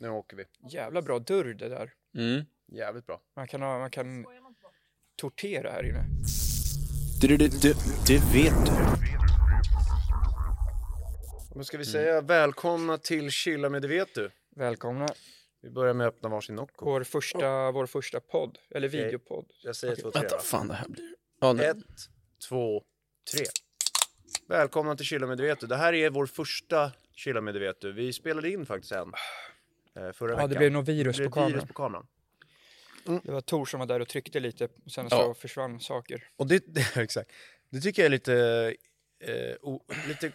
Nu åker vi. Jävla bra dörr det där. Mm. Jävligt bra. Man kan, ha, man kan tortera här inne. Det, det, det, det vet du. Då ska vi säga välkomna till Chilla med det vet du. Välkomna. Vi börjar med att öppna varsin Nocco. Vår första, vår första podd, eller Okej. videopodd. Jag säger två, tre Vänta, då. fan det här blir... Ja, nu. Ett, två, tre. Välkomna till Chilla med det vet du. Det här är vår första Chilla med det vet du. Vi spelade in faktiskt en. Eh, Förra Ja, veckan. det blev något virus Det på blev kameran. virus på kameran. Det var Tor som var där och tryckte lite, sen Ja. så försvann saker. Och det, det, exakt. det tycker jag är lite, eh, o, lite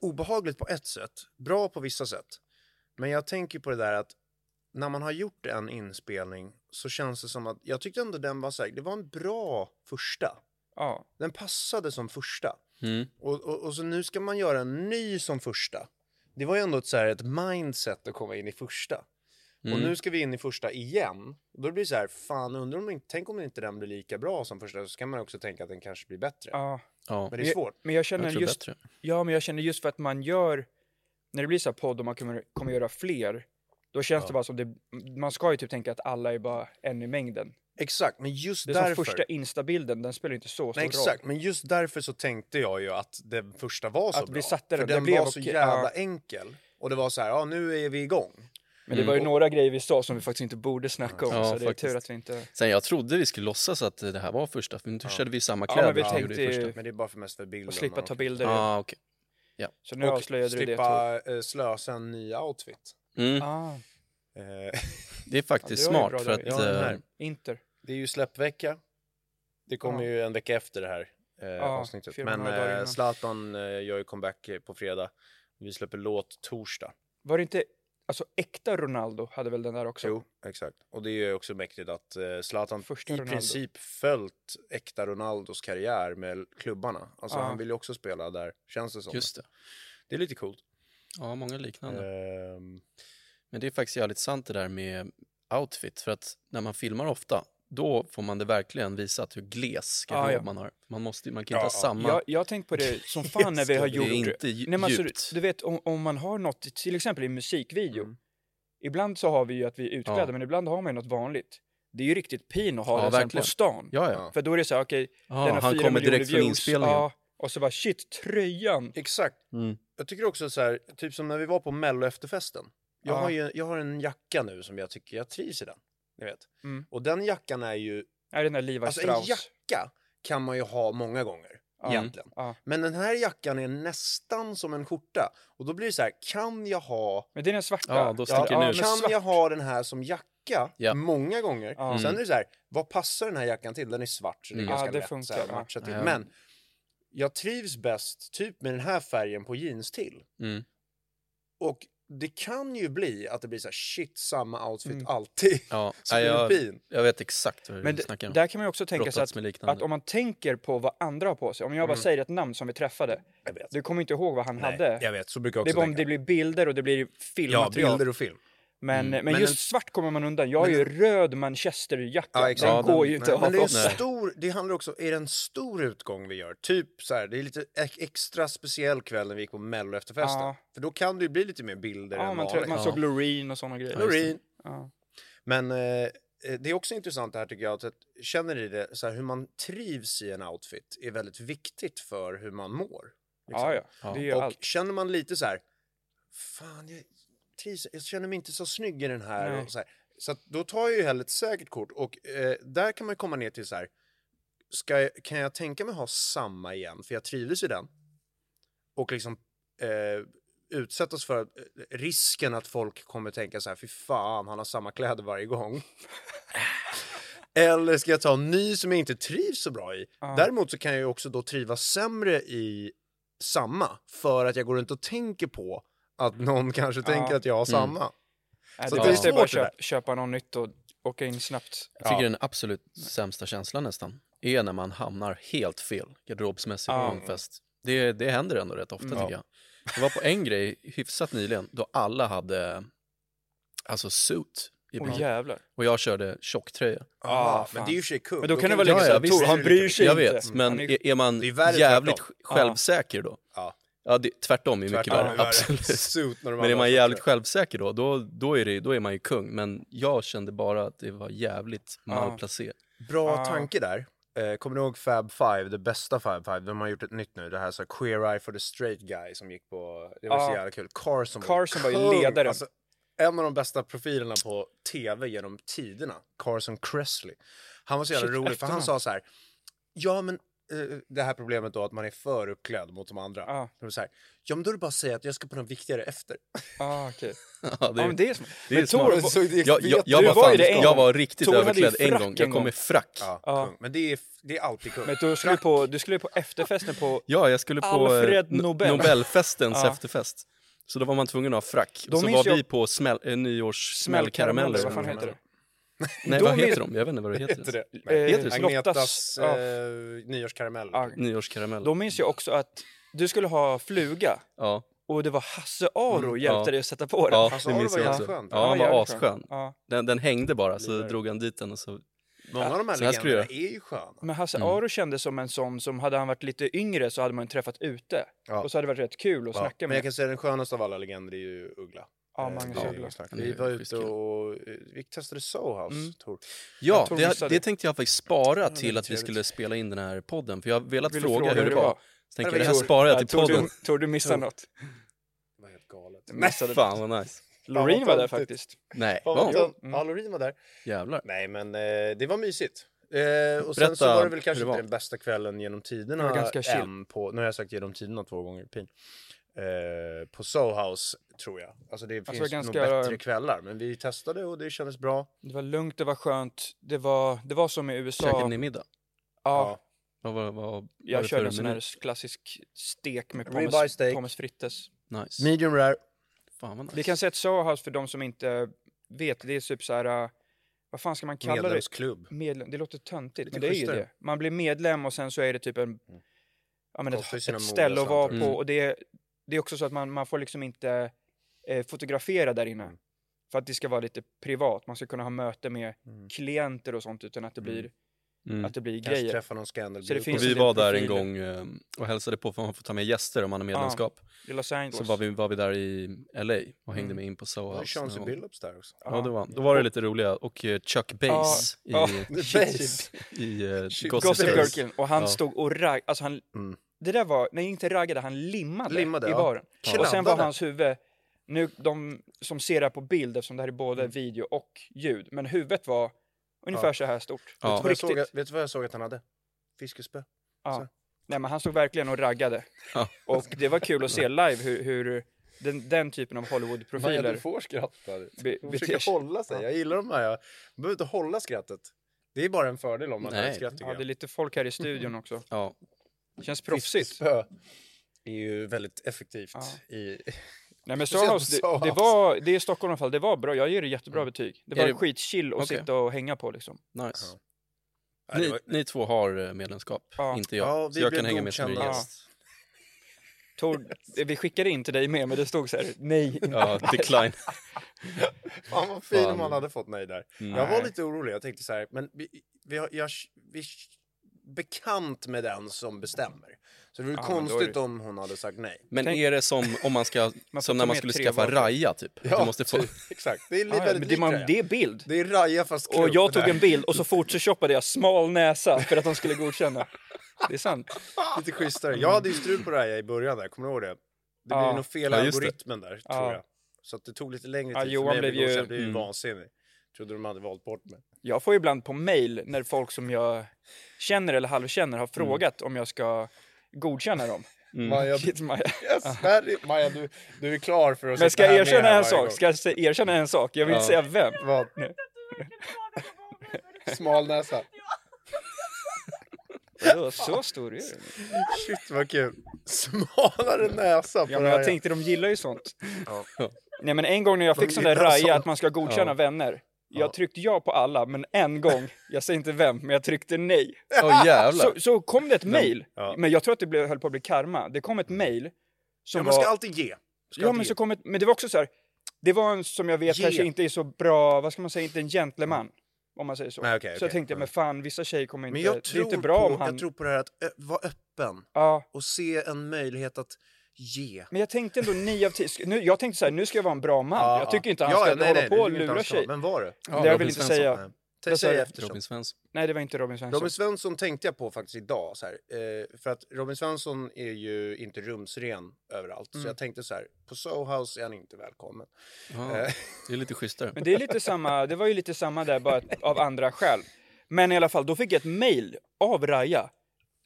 obehagligt på ett sätt. Bra på vissa sätt. Men jag tänker på det där att när man har gjort en inspelning så känns det som att jag tyckte ändå den var så här, det var en bra första. Ja, Den passade som första. Mm. Och, och, och så nu ska man göra en ny som första. Det var ju ändå ett, så här, ett mindset att komma in i första. Och Mm. nu ska vi in i första igen. Och då blir det så här, fan undrar om, inte- tänk om inte den blir lika bra som första. Så kan man också tänka att den kanske blir bättre. ja. Ja, Men det är svårt. Men jag känner jag just, bättre. ja, men jag känner just för att man gör, när det blir så här podd och man kommer, kommer göra fler, då känns Ja. det bara som det, man ska ju typ tänka att alla är bara en i mängden. Exakt, men just Det är som därför. första instabilden, den spelar inte så stor Nej, exakt, roll. men just därför så tänkte jag ju att den första var så Att bra. vi satte För den, det den blev var så jävla ja. enkel. Och det var så här, ja nu är vi igång. Men det var ju Mm. några grejer vi sa som vi faktiskt inte borde snacka om, Ja, så det är faktiskt. tur att vi inte... Sen jag trodde vi skulle låtsas att det här var första, för nu Ja. körde vi samma Ja, kläder men vi tänkte ju- första. Men det är bara för mest för bilden. Och slippa och- ta bilder. Ah, okej. Så nu och avslöjade du det. slippa eh, slösa en ny outfit. Mm. Ah, Eh, Det är faktiskt Ja, det ju smart bra för att... Ja, eh, Inter. det är ju släppvecka. Det kommer Ja. ju en vecka efter det här eh, Ja, avsnittet. Men eh. Zlatan eh, gör ju comeback på fredag. Vi släpper låt torsdag. Var det inte, alltså äkta Ronaldo hade väl den där också? Jo, exakt. Och det är ju också mäktigt att eh, Zlatan Första i Ronaldo. princip följt äkta Ronaldos karriär med klubbarna. Alltså Ja. han vill ju också spela där, känns det som. Just det. Det är lite coolt. Ja, många liknande. Ehm, Men det är faktiskt jävligt sant det där med outfit, för att när man filmar ofta, då får man det verkligen visat hur gles garderob Ah, ja. man har. Man, måste, man kan Ja, inte ha samma... Jag, jag har tänkt på det som fan när vi har det är gjort... inte dju- Nej, men alltså, djupt. du vet om, om man har något, till exempel i musikvideo. Mm. Ibland så har vi ju att vi är utklädda, Ja. men ibland har man ju något vanligt. Det är ju riktigt pin att ha Ja, den sen på stan. Ja. För då är det så här, okej, ja den har han kommer direkt från inspelningen. Ja, och så bara shit, tröjan. exakt. Mm. Jag tycker också så här, typ som när vi var på mello efterfesten. Jag, Ja. har ju, jag har en jacka nu som jag tycker jag trivs i den. Ni vet. Mm. Och den jackan är ju, Är den där Levi alltså en jacka kan man ju ha många gånger. Ja. Egentligen. Ja. Men den här jackan är nästan som en skjorta. Och då blir det så här, kan jag ha Men det är den svarta. Ja, då sticker den ja, kan svart. jag ha den här som jacka Ja. många gånger? Ja. Sen är det så här, vad passar den här jackan till? Den är svart så det är Mm. ganska Ja, det lätt funkar, så här, matcha till. Ja. Men jag trivs bäst typ med den här färgen på jeans till. Mm. Och det kan ju bli att det blir så här, shit, samma outfit Mm. alltid. Ja, ja, jag, jag vet exakt vad Men du snackar om. där kan man ju också tänka sig att, att om man tänker på vad andra har på sig. Om jag bara Mm. säger ett namn som vi träffade. Jag vet. Du kommer inte ihåg vad han hade. jag vet, så brukar jag Det är också bara om det blir bilder och det blir ja, filmmaterial. bilder och film. Men, Mm. men, Men just en- svart kommer man undan. Jag har Men ju röd manchesterjacka. Ja, den. Ja, går den- ju inte Men, att ha men det är stor, det handlar också, är det en stor utgång vi gör? Typ så här, det är lite ex- extra speciell kväll när vi gick på mello efterfesten. Ja. För då kan det ju bli lite mer bilder Ja, än man, vanligt. man såg Loreen och sådana grejer. Loreen. Men eh, det är också intressant det här tycker jag, att känner ni det, så här, hur man trivs i en outfit är väldigt viktigt för hur man mår. liksom. Ja, ja. Det är Och allt. känner man lite så här, fan jag trivs, jag känner mig inte så snygg i den här. Och så här. så då tar jag ju hellre ett säkert kort och eh, där kan man komma ner till så här, jag, kan jag tänka mig ha samma igen, för jag trivdes i den. Och liksom eh, utsättas för eh, risken att folk kommer tänka så här, fy fan, han har samma kläder varje gång. Eller ska jag ta en ny som jag inte trivs så bra i? Ja. Däremot så kan jag ju också då trivas sämre i samma för att jag går runt och tänker på att någon kanske tänker att jag har samma. Nej, Så det det är är bara att svårt det köpa, köpa något nytt och åka in snabbt. Jag tycker den absolut sämsta känslan nästan är när man hamnar helt fel garderobsmässigt på Ja. en fest. Det, det händer ändå rätt ofta tycker jag. Det var på en grej hyfsat nyligen då alla hade alltså suit i Åh jävlar. och jag körde tjocktröja. Ah, men fan. det är ju för sig kung. Men då Då kan det vara du- lite Ja, ja. Tor, han bryr sig Jag inte. vet, men är- är, man jävligt självsäker då? Ja. Ja, det, tvärtom är mycket Tvärtom värre, är värre. absolut. Suit när de Men är man jävligt självsäker då, då, då, är det, då är man ju kung. Men jag kände bara att det var jävligt Ja. malplacerat. Bra Ah. tanke där. Eh, kommer du ihåg Fab Five, det bästa Fab Five? De har gjort ett nytt nu, det här så här Queer Eye for the Straight Guy som gick på, det var så Ah. jävla kul. Carson, Carson var ju ledaren. Alltså, en av de bästa profilerna på tv genom tiderna, Carson Kressley. Han var så jävla Shit, rolig för han sa så här, ja men det här problemet då att man är för uppklädd mot de andra. Ja. Det var så här, ja men då är det bara att säga att jag ska på något viktigare efter. Ah, okej. Ja, Ja, men det är smart. det är Men smart. Tor, det- jag, jag, jag, var, var fan, det en jag var riktigt Tor överklädd en gång. en Jag kom med frack. Ja, kung. Men det är, det är alltid kung. men du skulle, på, du skulle på efterfesten på... Ja, jag skulle på Alfred eh, Nobel. Nobelfestens Ja. efterfest. Så då var man tvungen att ha frack. Då Och så var jag- vi på smäll, äh, nyårssmällkarameller. Vad fan heter det? Nej, vad heter de? Jag vet inte vad det heter. Heter det? Eh, Heter det så? Lottas- Agnetas ja. eh, nyårskaramell. Ja. Nyårskarameller. Då minns jag också att du skulle ha fluga Ja, och det var Hasse Aro Mm, hjälpte ja. dig att sätta på den. ja det Aro minns var jag jävligt också. skönt. Ja, han var jävligt skön. asskön. Ja. Den, den hängde bara, så Vidare. drog han dit den och så... Många av de här Så här legenderna är ju sköna. Men Hasse Mm. Aro kändes som en sån som hade han varit lite yngre så hade man ju träffat ute. Ja. Och så hade det varit rätt kul att Ja, snacka men med. jag kan säga den skönaste av alla legender är ju Uggla. Ja, Eh, Magnus det är Uggla. Vi var ute och eh, vi testade Sohouse, Mm. Tor. Ja, det, det det. tänkte jag faktiskt spara till att vi skulle spela in den här podden. För jag har velat Vill du fråga, hur det var. Så tänkte jag, var det här sparar jag till podden. du, tror du missade något? Det var helt galet. Missade Fan vad nice. Loreen var där faktiskt. Nej, var hon? Mm. Ja, Loreen var där. Jävlar. Nej, men eh, det var mysigt. Eh, och sen Berätta så var det väl kanske det var. inte den bästa kvällen genom tiderna Det var ganska chill. på, nu har jag sagt genom tiderna två gånger, pin. Eh, på Sohouse tror jag. Alltså det finns ganska- nog bättre kvällar, men vi testade och det kändes bra. Det var lugnt, det var skönt. Det var, det var som i USA. Käkade ni middag? Ja, Vad vad, vad jag det körde en sån här klassisk stek med pommes, pommes frites. Nice. Medium rare. Fan vad nice. Vi kan säga att Sohouse för de som inte vet, det är typ så här, äh, vad fan ska man kalla det? Medlemsklubb. Medlem, det låter töntigt, Lite men det är ju det. Man blir medlem och sen så är det typ en, ja men ett, ett ställe att vara på Mm. och det, är- det är också så att man, man får liksom inte eh, fotografera där inne. Mm. För att det ska vara lite privat, man ska kunna ha möte med Mm. klienter och sånt utan att det blir, Mm. att det blir Kanske grejer. träffa någon scandal. Så det Och finns vi en del var där en gång eh, och hälsade på för man får ta med gäster om man har medlemskap. I Los Angeles. Så var vi, var vi där i LA och hängde Mm. med in på Soho Det var House. Chauncey någon gång. Billups där också. Ja, det var, då var det lite roliga. Och eh, Chuck Bass Ja. i, Bass. i uh, Shit, Gossip Girl. Och han Ja. stod och ragg, alltså han, Mm. Det där var, nej inte raggade, han limmade, Limmade, i ja. baren. Och sen var hans huvud, nu de som ser det här på bild eftersom det här är både Mm. video och ljud, men huvudet var ungefär Ja. så här stort. Ja. Vet, du På vad jag såg, riktigt. vet du vad jag såg att han hade? Fiskespö. Ja. så. Nej men han stod verkligen och raggade. Ja. Och det var kul att se live hur, hur den, den typen av Maja, Hollywood-profiler du får skratta. be, försöker hålla sig. Jag gillar de här. Jag behöver inte hålla skrattet. Det är bara en fördel om man har ett skratt Ja, det är lite folk här i studion också. Ja. Känns proffsigt. Fiskespö är ju väldigt effektivt Ja. i... Nej men Sohouse, det, det var, det är i Stockholm i alla fall, det var bra. Jag ger det jättebra betyg. Det var det- skitchill att Okej. sitta och hänga på liksom. Nice. Ja, det Ni, var- ni två har eh, medlemskap, Ja. inte jag. Ja, så vi jag blev kan hänga med som godkända. gäst. Tor, vi skickade in till dig med, men det stod så här, nej. Ja, decline. Fan vad fin om man hade fått nej där. Mm. Jag var lite orolig. Jag tänkte så här, men vi, vi, har, jag, vi bekant med den som bestämmer. Så det vore Ja, konstigt det- om hon hade sagt nej. Men Tänk- är det som om man ska, Man som när man skulle skaffa raja typ? du måste få... typ, exakt. Det är li- Ja, ja, väldigt men det, man, det är bild. Det är Raja fast Och klubb jag tog en bild och så photoshoppade jag smal näsa för att de skulle godkänna. Det är sant. Lite schysstare. Jag hade ju strul på Raja i början där, kommer du ihåg det? Det blev Ja. nog fel i Ja, algoritmen där, Ja. tror jag. Så att det tog lite längre Ja, tid Johan för mig blev ju- blev ju Mm. vansinnig. Trodde de hade valt bort mig. Jag får ibland på mail när folk som jag känner eller halvkänner har frågat om jag ska godkänna dem. Maja, Shit, Maja. yes, Harry, Maja du, du är klar för att Men ska jag erkänna en sak? gång. Ska jag erkänna en sak? Jag vill inte Ja. säga vem. Vad? Nej. Smal näsa. Åh, så stor är den. Shit vad kul. Smalare näsa på Ja, men jag tänkte de gillar ju sånt. Ja. Nej men en gång när jag fick sån där raja att man ska godkänna Ja. vänner. Jag Ja. tryckte ja på alla, men en gång, jag säger inte vem, men jag tryckte nej. Jävlar. Så, så kom det ett mail, Ja. men jag tror att det blev, höll på att bli karma. Det kom ett mail som Ja, man ska var... alltid ge. Ska Ja alltid men ge. så kom ett, men det var också så här. Det var en som jag vet Ge. kanske inte är så bra, vad ska man säga, inte en gentleman. Om man säger så. Nej, okej, så okej. jag tänkte, men fan vissa tjejer kommer inte, Men jag det är tror, inte bra på, om han... jag tror på det här att vara öppen Ja, och se en möjlighet att ge. men jag tänkte ändå 9 av 10, nu, jag tänkte så här, nu ska jag vara en bra man. Ja, jag tycker inte han ja, ska nej, hålla nej, på och lura sig. Men var det? Ja, det jag väl inte Svensson. säga. Säg eftersom. Robin Svensson. Nej, det var inte Robin Svensson. Robin Svensson tänkte jag på faktiskt idag. Så här, eh, för att Robin Svensson är ju inte rumsren överallt. Mm. Så jag tänkte så här, på Soho House är han inte välkommen. Ja, Eh, det är lite schysstare. Men det är lite samma, det var ju lite samma där bara av andra skäl. Men i alla fall, då fick jag ett mail av Raja.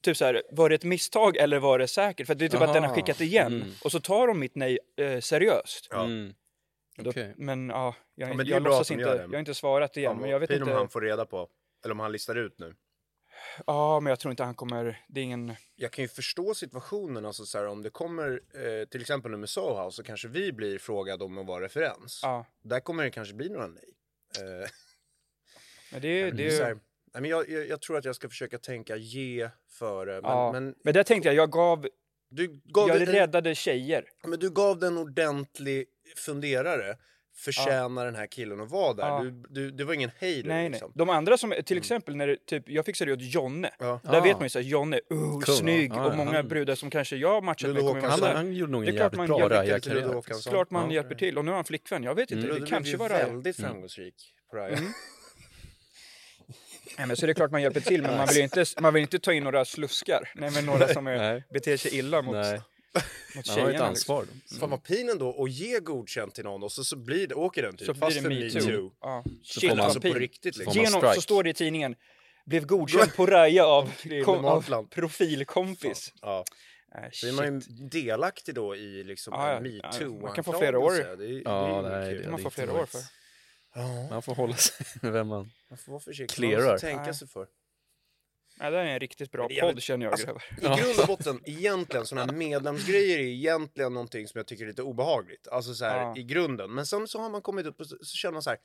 Typ så här, var det ett misstag eller var det säkert? För det är typ att den har Aha. skickat igen. Mm. Och så tar de mitt nej eh, seriöst. Ja. Mm. Då, Okej. Men ja, jag, Ja, men jag bra låtsas inte, jag har inte svarat igen. fan, men jag vet inte. om han får reda på, eller om han listar ut nu. Ja, men jag tror inte han kommer, det är ingen... Jag kan ju förstå situationen, alltså så här, om det kommer eh, till exempel nu med Soho House så kanske vi blir frågade om att vara referens. Ja, Där kommer det kanske bli några nej. Eh, men det, är- det, det är så är- här, nej, men jag, jag, jag tror att jag ska försöka tänka ge före. Men, ja. men Men där tänkte jag, jag gav, du, gav jag det, en- räddade tjejer. men du gav den en ordentlig funderare. Förtjänar den här killen att vara där? Ja. Du, du, det var ingen hej Nej, nej. liksom. De andra som, till exempel när det, typ, jag fixade ju åt Jonne. Ja. Där vet man ju såhär, Jonne, uh, Kung, snygg. ja. Ja, och många han- brudar som kanske jag matchat med kommer Han, han gjorde nog Det en är jävligt bra Ludde rajarkarriär. Håkansson. Klart man Ja. hjälper till. Och nu har han flickvän, jag vet inte. Ludde Det kanske var det. väldigt framgångsrik på det. Mm. Nej, men så det är klart man hjälper till, men man vill ju inte, man vill inte ta in några sluskar. Nej, men några som är, Nej. beter sig illa mot, Nej, mot han har ju ett tjejerna. ansvar. Fan vad pin ändå att ge godkänt till någon och så, så blir det, åker den typ. Så fast blir det metoo. Ja. Så Shit, man- Alltså på riktigt Så liksom. man Genom, så står det i tidningen, blev godkänd på Raja av, kom, av profilkompis. Ja. Så är man ju delaktig då i liksom Ja, ja. metoo man kan få flera år. Det, är- det Ja, är nej, kul. det- man får flera år för. Ja, Man får hålla sig med vem man... man får vara försiktig. Clearar. Man måste tänka Nej. sig för. Ja, det är en riktigt bra jävligt- podd känner jag alltså, grabbar. I grund och botten, egentligen, sådana här medlemsgrejer är egentligen någonting som jag tycker är lite obehagligt. Alltså så här, Ja. i grunden. Men sen så har man kommit upp och så, så känner man så här.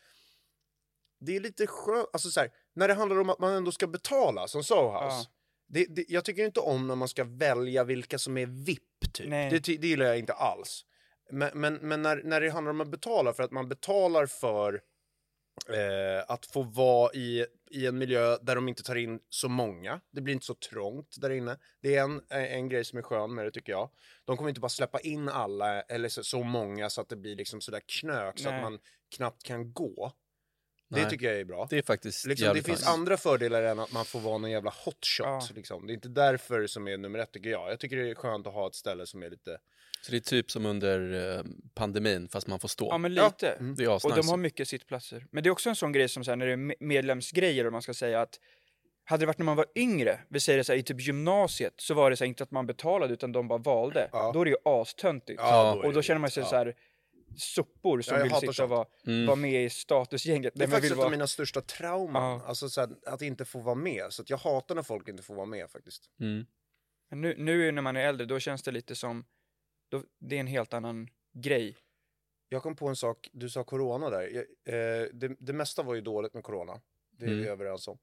Det är lite skönt, alltså så här, när det handlar om att man ändå ska betala som Soho House. Ja. Det, det, jag tycker inte om när man ska välja vilka som är VIP typ. Nej. Det, det gillar jag inte alls. Men, men, men när, när det handlar om att betala, för att man betalar för eh, att få vara i, i en miljö där de inte tar in så många. Det blir inte så trångt där inne. Det är en, en grej som är skön med det tycker jag. De kommer inte bara släppa in alla, eller så, så många så att det blir liksom sådär knök så att man knappt kan gå. Det Nej. tycker jag är bra. Det är faktiskt Liksom, det finns nice. andra fördelar än att man får vara någon jävla hotshot. Ja. Liksom. Det är inte därför som är nummer ett tycker jag. Jag tycker det är skönt att ha ett ställe som är lite... Så det är typ som under eh, pandemin, fast man får stå. Ja, men Ja. lite. Mm. Det är Och de har mycket sittplatser. Men det är också en sån grej som så här, när det är me- medlemsgrejer och man ska säga att hade det varit när man var yngre, vi säger det så här, i typ gymnasiet, så var det så här, inte att man betalade utan de bara valde. Ja. Då är det ju astöntigt. Ja, och då det känner man sig ja. så här sopor som Ja, vill sitta och vara, Mm. vara med i statusgänget. Det är faktiskt ett vara... av mina största trauman. Ja. Alltså så här, att inte få vara med. Så att jag hatar när folk inte får vara med faktiskt. Mm. Men nu, nu när man är äldre, då känns det lite som, då, det är en helt annan grej. Jag kom på en sak, du sa corona där. Jag, eh, det, det mesta var ju dåligt med corona. Det är vi Mm. överens om.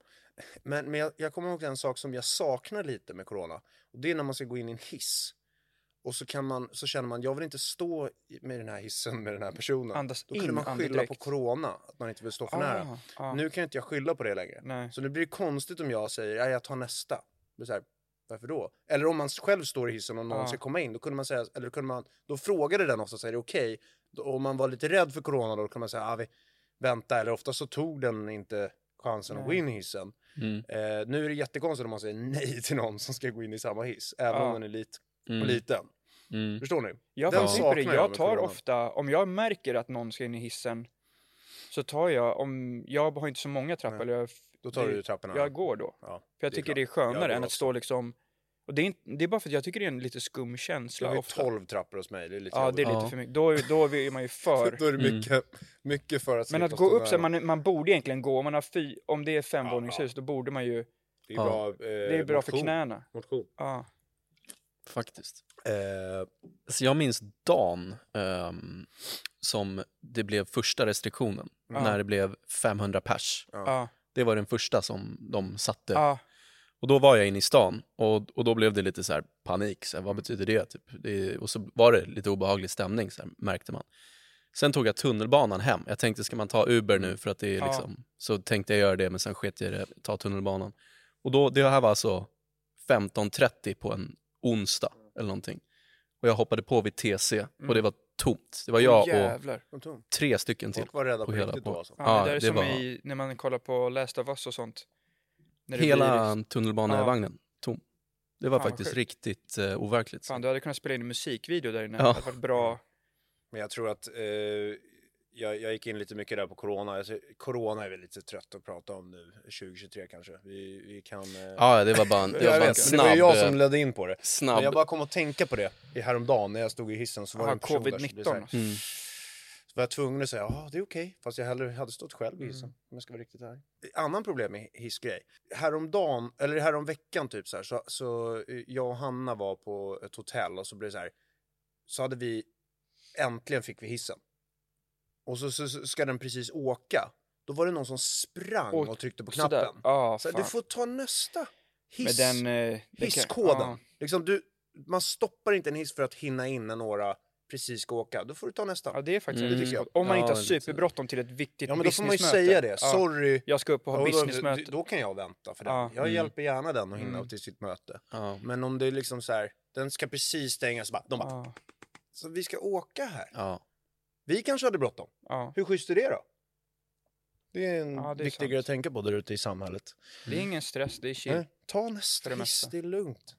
Men, men jag, jag kommer ihåg en sak som jag saknar lite med corona. Och det är när man ska gå in i en hiss. Och så, kan man, så känner man, jag vill inte stå med den här hissen med den här personen. Andas Då kunde in man skylla på andedräkt. corona, att man inte vill stå för nära. Ah, ah, Nu kan inte jag skylla på det längre. nej. Så nu blir det konstigt om jag säger, ja, jag tar nästa. Det så här, varför då? Eller om man själv står i hissen och någon Ja. ska komma in, då kunde man säga, eller då kunde man, då frågade den ofta, är det okej? Då- Om man var lite rädd för corona då kunde man säga, ah, vi, vänta, eller ofta så tog den inte chansen att gå Nej. in i hissen. Mm. Eh, nu är det jättekonstigt om man säger nej till någon som ska gå in i samma hiss, även Ja. om den är lit, Mm. liten. Mm. Förstår ni? Jag Den på det, saknar jag jag tar ofta, om jag märker att någon ska in i hissen så tar jag, om jag har inte så många trappor, Nej. eller jag, Då tar du trapporna. jag går då. Ja, För jag det tycker klart. det är skönare Jag än att stå liksom, och det är, inte, det är bara för att jag tycker det är en lite skum Jag känsla har ju ofta. 12 trappor hos mig, det är lite Ja, det är lite Ja. för mycket. Då, är- då är man ju för. Då är det Mm. mycket, mycket för att Men att gå upp så man, man borde egentligen gå, om man har fy, om det är femvåningshus, Ja, då borde man ju Det är Ja. bra, eh, Det är bra för knäna. Motion. Ja. Faktiskt. Eh, Så jag minns dagen ehm, som det blev första restriktionen, Ja. när det blev 500 pers. Ja. Det var den första som de satte. Ja. Och då var jag inne i stan och, och då blev det lite så här panik. Så här, vad betyder det? Typ? det? Och så var det lite obehaglig stämning, så här, märkte man. Sen tog jag tunnelbanan hem. Jag tänkte, ska man ta Uber nu för att det är Ja. liksom... Så tänkte jag göra det, men sen sket jag i det, ta tunnelbanan. Och då, det här var alltså 15.30 på en onsdag eller någonting. Och jag hoppade på vid TC och det var tomt. Det var jag och Jävlar. tog. tre stycken till. Folk var rädda på hela riktigt på. då alltså. Ja, Ja, det där är det som var- i, när man kollar på Last of Us och sånt. När det Hela blir- tunnelbanevagnen tom. Det var Fan, vad faktiskt sjukt. riktigt uh, overkligt. Fan, du hade kunnat spela in en musikvideo där inne. Ja. Det hade varit bra. Men jag tror att eh, jag, jag gick in lite mycket där på corona. Alltså, corona är väl lite trött att prata om nu, 2023 kanske. Vi, vi kan... Eh... Ja, det var bara en, det var jag bara en snabb... det var jag eh, som ledde in på det. snabb... Men jag bara kom att tänka på det i häromdagen när jag stod i hissen så var det Aha, en person där som blev så här- covid-19. Mm. Så var jag tvungen att säga, ja det är okej. Fast jag hellre hade stått själv Mm. i hissen. Om jag ska vara riktigt ärlig. Annan problem med hissgrej. Häromdagen, eller häromveckan typ så här, så, så eh, jag och Hanna var på ett hotell och så blev det så här. Så hade vi, äntligen fick vi hissen. Och så, så, så ska den precis åka. Då var det någon som sprang Och och tryckte på knappen. Ja, Så du får ta nästa hiss. Med den... Eh, det kan- hisskoden. ja. Liksom du, man stoppar inte en hiss för att hinna in när några precis ska åka. Då får du ta nästa. Ja, det är faktiskt Mm. jag. Om man Ja, inte har superbråttom till ett viktigt Ja men då får man ju businessmöte. säga det. Ja. Sorry. Jag ska upp och ha Ja, då, businessmöte. då kan jag vänta för den. Ja. Jag Mm. hjälper gärna den att hinna Mm. till sitt möte. Ja. Men om det är liksom så här, den ska precis stängas, bara, de bara, Ja. så vi ska åka här. Vi kanske hade bråttom. Ja. Hur schysst är det då? Det är en Ja, det är viktig grej att tänka på där ute i samhället. Det är ingen stress, det är chill. Nej, ta nästa För det det är lugnt.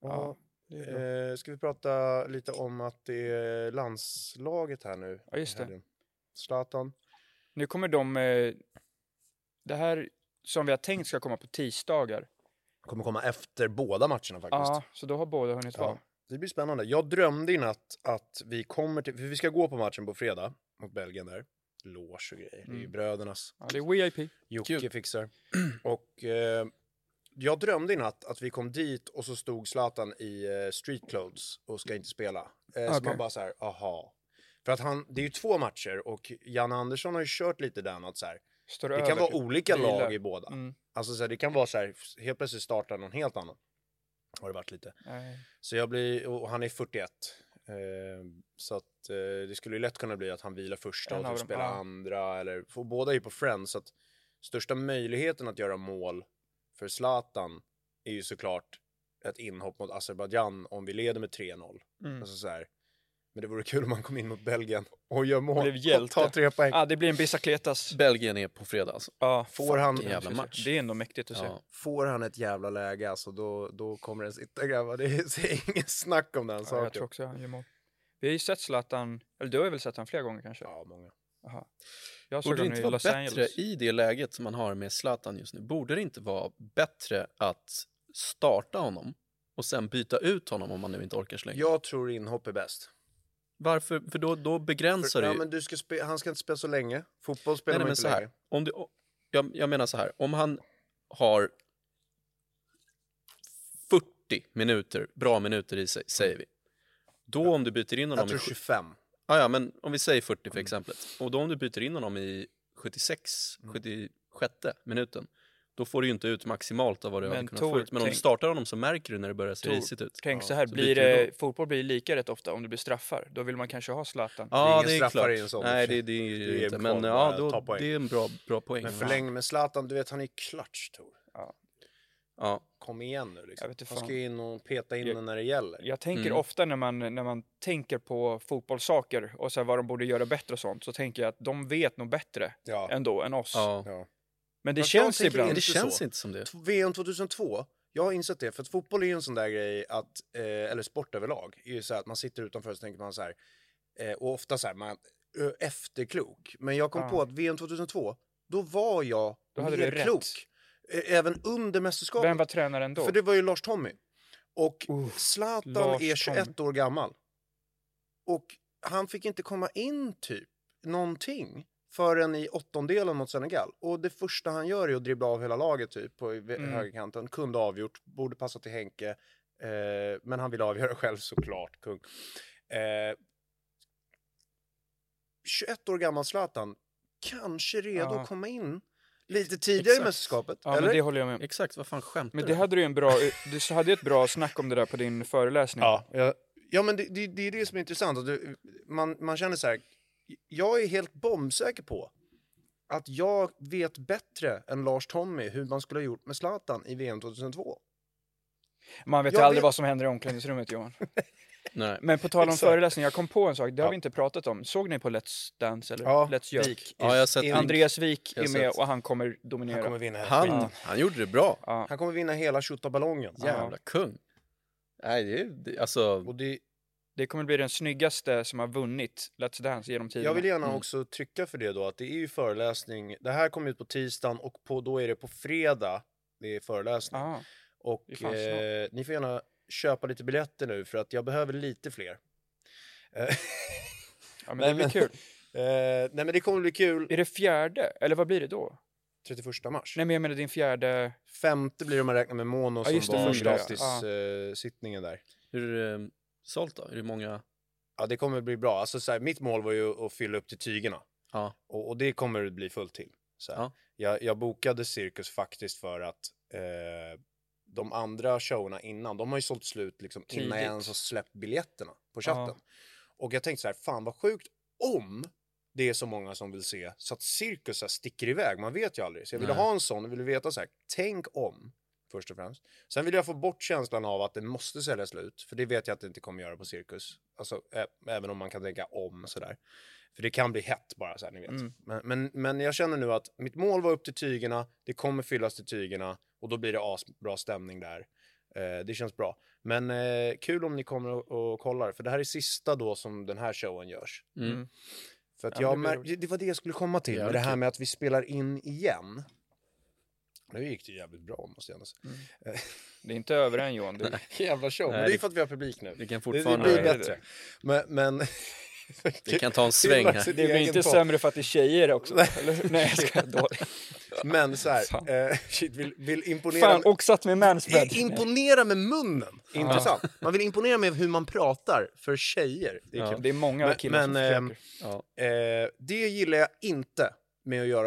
Ja, det är eh, ska vi prata lite om att det är landslaget här nu? Ja, just det. Zlatan. Nu kommer de... Eh, det här som vi har tänkt ska komma på tisdagar. Kommer komma efter båda matcherna faktiskt. Ja, så då har båda hunnit vara. Ja, det blir spännande. Jag drömde i natt att vi kommer till, för vi ska gå på matchen på fredag mot Belgien där. Loge och grejer. Det är ju Mm. brödernas. Ja, det är VIP. Jocke Kul. fixar. Och eh, jag drömde i natt att vi kom dit och så stod Zlatan i eh, street clothes och ska inte spela. Eh, Så Okej. man bara så här, aha. För att han, det är ju två matcher och Jan Andersson har ju kört lite den att så här, Står det över, kan vara typ. olika lag i båda. Mm. Alltså så här, det kan vara så här, helt plötsligt startar någon helt annan. Har det varit lite. Nej. Så jag blir, och han är 41. Eh, så att eh, det skulle ju lätt kunna bli att han vilar första En och typ spelar andra. Eller, för båda är ju på Friends. Så att största möjligheten att göra mål för Zlatan är ju såklart ett inhopp mot Azerbajdzjan om vi leder med 3-0. Mm. Alltså så här. Men det vore kul om man kom in mot Belgien och gör mål och tar tre poäng. Ah, det blir en Bicicletas. Belgien är på fredag alltså. Ja, Får han, jävla match. det är ändå mäktigt att se. Ja. får han ett jävla läge alltså, då, då kommer den sitta grabbar. Det är, inget snack om den Ja, jag saken. tror också han gör mål. Vi har ju sett Zlatan, eller du har väl sett han flera gånger kanske? Ja, många. Aha. Jag såg Borde det honom inte i vara Los bättre Angeles. i det läget som man har med Zlatan just nu? Borde det inte vara bättre att starta honom och sen byta ut honom om man nu inte orkar så länge? Jag tror inhopp är bäst. Varför? För då, då begränsar För, det ja, men du ska spe, han ska inte spela så länge. Fotboll spelar Nej, nej, man men inte så här. Om du, jag, jag menar så här, om han har 40 minuter, bra minuter i sig, säger vi. Då om du byter in honom Jag tror i... sju- 25. Ah, ja, men om vi säger 40 Mm. för exemplet. Och då om du byter in honom i 76, Mm. 76 minuten. Då får du ju inte ut maximalt av vad du Men hade kunnat Tor, få ut. Men om du startar honom så märker du när det börjar se Tor, risigt ut. Tänk Ja, så här, så blir det, fotboll blir lika rätt ofta om det blir straffar. Då vill man kanske ha Zlatan. Ja, ingen det är straffar klart. i en sån Nej, det, det är Det det är inte. Men bara ja, då, det är en bra, bra poäng. Men förläng med Zlatan, du vet han är klatsch Tor. Ja, Kom igen nu Jag liksom. vet inte Han ska in och peta in Jag- den när det gäller. Jag tänker Mm. ofta när man, när man tänker på fotbollssaker och så här vad de borde göra bättre och sånt, så tänker jag att de vet nog bättre Ja. ändå än oss. ja. Men det Fast känns ibland... Men det känns så. inte som det. VM 2002, jag har insett det, för att fotboll är ju en sån där grej att, eh, eller sport överlag, är ju så att man sitter utanför och så tänker man så här, eh, och ofta så här, man ö, efterklok. Men jag kom Ja. på att VM 2002, då var jag Då hade mer du rätt. klok. Även under mästerskapet. Vem var tränaren då? För det var ju Lars Tommy. Och Uff, Zlatan Lars är 21 Tommy. år gammal. Och han fick inte komma in typ någonting. Förrän i åttondelen mot Senegal. Och det första han gör är att dribbla av hela laget typ på mm. högerkanten. Kunde avgjort, borde passa till Henke. Eh, men han vill avgöra själv såklart, kung. Eh, 21 år gammal Zlatan, kanske redo Ja. att komma in lite tidigare i Exakt. mästerskapet. Ja, eller? men det håller jag med om. Exakt, vad fan skämtar Men du? det hade du ju en bra, du hade ett bra snack om det där på din föreläsning. Ja, ja, ja men det, det, det är det som är intressant. Du, man, man känner så här, jag är helt bombsäker på att jag vet bättre än Lars Tommy hur man skulle ha gjort med Zlatan i VM 2002. Man vet ju Jag aldrig vet- vad som händer i omklädningsrummet Johan. Nej. Men på tal om Exakt. föreläsning, jag kom på en sak, det har Ja. vi inte pratat om. Såg ni på Let's Dance eller Ja, Let's Jerk? Vik Ja, jag har sett. Andreas Wik är med sett. och han kommer dominera. Han kommer vinna Han, han gjorde det bra. Ja. Han kommer vinna hela tjottaballongen. Jävla kung. Nej, det är alltså... Och det, Det kommer bli den snyggaste som har vunnit Let's Dance genom tiderna. jag vill gärna Mm. också trycka för det då, att det är ju föreläsning. Det här kommer ut på tisdagen och på, då är det på fredag det är föreläsning. Ja. Och eh, ni får gärna köpa lite biljetter nu för att jag behöver lite fler. Eh, ja, men Nej, det blir men- kul. Eh, nej men det kommer bli kul Är det fjärde? Eller vad blir det då? 31 mars. Nej men jag menar din fjärde... Femte blir det om man räknar med Mono Ja, som var första, ja. Ja. eh, sittningen där. Hur det sålt då? Är det många? Ja det kommer bli bra. Alltså, så här, mitt mål var ju att fylla upp till tygerna. Ja. Och, och det kommer det bli fullt till. Så här. Ja. Jag, jag bokade Cirkus faktiskt för att eh, de andra showerna innan, de har ju sålt slut liksom innan jag ens har släppt biljetterna på chatten. Ja. Och jag tänkte så här, fan vad sjukt om det är så många som vill se så att Cirkus så här sticker iväg. Man vet ju aldrig. Så jag ville Nej. ha en sån och ville veta så här, tänk om. Först och främst. Sen vill jag få bort känslan av att det måste sälja slut. För det vet jag att det inte kommer göra på Cirkus. Alltså, ä- även om man kan tänka om sådär. För det kan bli hett bara så här, ni vet. Mm. Men, men, men jag känner nu att mitt mål var upp till tygerna, det kommer fyllas till tygerna och då blir det asbra stämning där. Eh, det känns bra. Men eh, kul om ni kommer och, och kollar, för det här är sista då som den här showen görs. Mm. För att Ja, jag det mär- det, var det jag skulle komma till, Ja, med det det är här med att vi spelar in igen. Nu gick det jävligt bra måste jag säga. Det är inte över än Johan. Du... Jävla show, men Nej, det är det- för att vi har publik nu. Det kan Det, det fortfarande... blir det är bättre. Men, men... Det kan ta en sväng här. Det blir inte sämre för att det är tjejer också. Eller? Nej, jag ska dåligt. Men så här, eh, shit, vill, vill imponera... Fan, oxat med manspread. Imponera med munnen! Intressant. Man vill imponera med hur man pratar för tjejer. Det är Ja. Det är många Men- killar men, som försöker. Ja. Eh, det gillar jag inte med att göra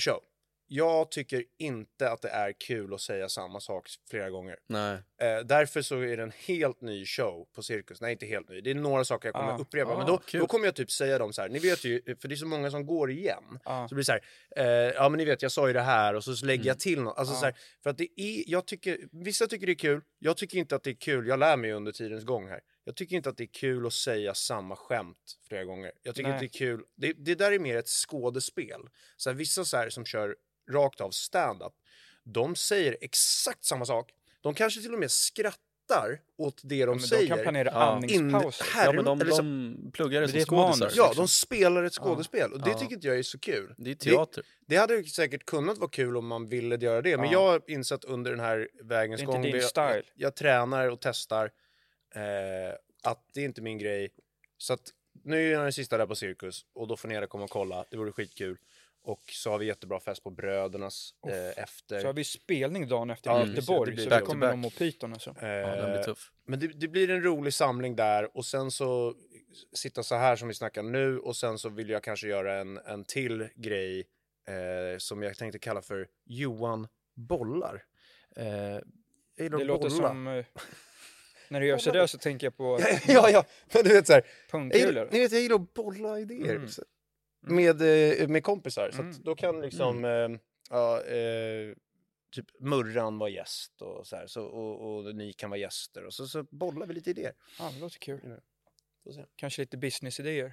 Show. Jag tycker inte att det är kul att säga samma sak flera gånger. Nej. Eh, därför så är det en helt ny show på Cirkus. Nej, inte helt ny. Det är några saker jag kommer Ah, upprepa. ah, men då, kul. då kommer jag typ säga dem så här. Ni vet ju, för det är så många som går igen. Ah. Så blir det så här. Eh, ja, men ni vet, jag sa ju det här och så lägger Mm. jag till något. Alltså Ah. så här, för att det är, jag tycker, vissa tycker det är kul. Jag tycker inte att det är kul. Jag lär mig under tidens gång här. Jag tycker inte att det är kul att säga samma skämt flera gånger. Jag tycker inte det är kul. Det, det där är mer ett skådespel. Så här, vissa så här som kör rakt av stand-up, de säger exakt samma sak. De kanske till och med skrattar åt det de Men de säger. kan planera Ja. andningspauser. Ja, men de, så- de pluggar det som skådisar. Ja, liksom. de spelar ett skådespel och det Ja. tycker inte jag är så kul. Det är teater. Det, det hade säkert kunnat vara kul om man ville göra det, men Ja. jag har insett under den här vägens Det är inte gång, din jag, style. Jag, jag tränar och testar, eh, att det är inte min grej. Så att nu är jag den sista där på Cirkus och då får ni gärna komma och kolla, det vore skitkul. Och så har vi jättebra fest på Brödernas eh, efter. Så har vi spelning dagen efter Ja, i precis. Göteborg, Det blir så back vi kommer nog må pyton alltså. Eh, Ja, den blir tuff. Men det, det blir en rolig samling där och sen så sitta så här som vi snackar nu och sen så vill jag kanske göra en, en till grej eh, som jag tänkte kalla för Johan bollar. Eh, Det låter bolla. som... När du gör sådär så tänker jag på ja, ja, men du vet så här. Pungkulor. ni vet, jag gillar att bolla idéer Mm. med, eh, med kompisar. Så Mm. då kan liksom, eh, ja, eh, typ Murran vara gäst och så här. Så, och, och ni kan vara gäster och så, så bollar vi lite idéer. Ja, det låter kul. Kanske lite businessidéer.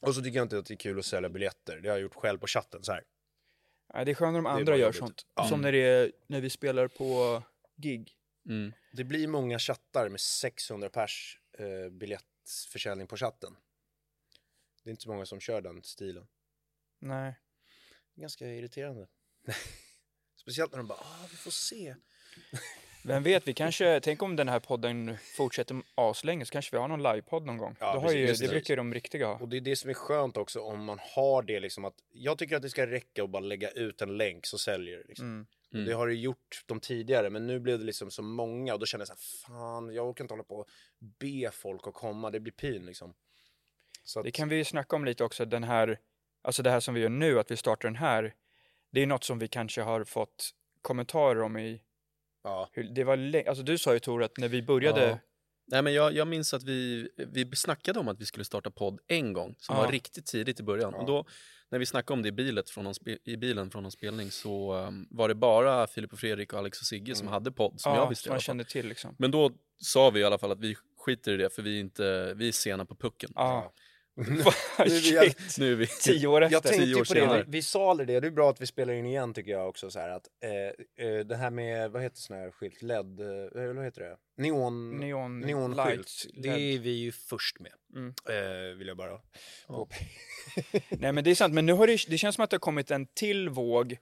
Och så tycker jag inte att det är kul att sälja biljetter. Det har jag gjort själv på chatten så här. Nej, det är skönare om andra gör sånt. Ja. Som när, är, när vi spelar på gig. Mm. Det blir många chattar med 600 pers eh, biljettförsäljning på chatten. Det är inte så många som kör den stilen. Nej. Ganska irriterande. Speciellt när de bara, ah, vi får se. Vem vet, vi kanske, tänk om den här podden fortsätter aslänge så kanske vi har någon livepodd någon gång. Ja, Då har ju, det brukar ju de riktiga ha. Och det är det som är skönt också om man har det liksom att jag tycker att det ska räcka att bara lägga ut en länk så säljer det liksom. Mm. Och Det har det gjort de tidigare men nu blev det liksom så många och då kände jag så här, fan jag orkar inte hålla på och be folk att komma, det blir pin liksom. Så att, Det kan vi ju snacka om lite också, den här, alltså det här som vi gör nu, att vi startar den här. Det är något som vi kanske har fått kommentarer om i, ja. hur, det var alltså du sa ju Tor att när vi började, Ja. Nej, men jag, jag minns att vi, vi snackade om att vi skulle starta podd en gång, som Ja. var riktigt tidigt i början. Och då, när vi snackade om det i, bilet från någon i bilen från någon spelning så um, var det bara Filip och Fredrik och Alex och Sigge som hade podd, som jag ja, visste i som man kände till liksom. Men då sa vi i alla fall att vi skiter i det för vi är, inte, vi är sena på pucken. Ja. är vi Shit, Nu är vi... tio år efter. Jag tänkte på det, vi, vi sa aldrig det, det är bra att vi spelar in igen tycker jag också så här att eh, eh, det här med, vad heter sån här skylt, LED, eh, vad heter det? Neon, Neon neonskylt, lights, det är vi ju först med, Mm. eh, vill jag bara påpeka. Nej men det är sant, men nu har det, det känns som att det har kommit en till våg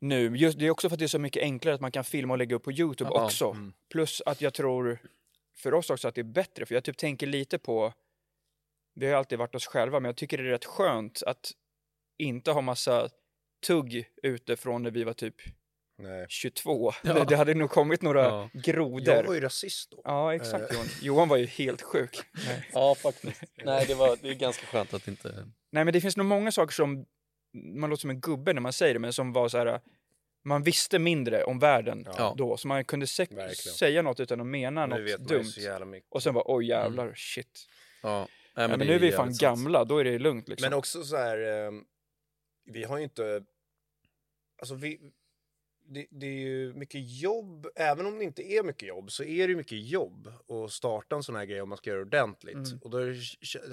nu. Just, det är också för att det är så mycket enklare att man kan filma och lägga upp på Youtube Ja, också. mm. Plus att jag tror för oss också att det är bättre, för jag typ tänker lite på, vi har alltid varit oss själva, men jag tycker det är rätt skönt att inte ha massa tugg ute från när vi var typ Nej. 22. Ja. Det, det hade nog kommit några Ja. grodor. Jag var ju rasist då. Ja, exakt Johan. Johan var ju helt sjuk. Nej. Ja, faktiskt. Nej, det, var, det är ganska skönt att inte... Nej, men det finns nog många saker som man låter som en gubbe när man säger det, men som var så här. Man visste mindre om världen Ja. då, så man kunde säga något utan att mena Nu något dumt. så jävla mycket. Och sen var oj jävlar, shit. Ja. Nej, Men, men det nu är vi fan sant. gamla, då är det lugnt liksom. Men också så här, eh, vi har ju inte, alltså vi, det, det är ju mycket jobb, även om det inte är mycket jobb så är det ju mycket jobb att starta en sån här grej om man ska göra det ordentligt. Mm. Och då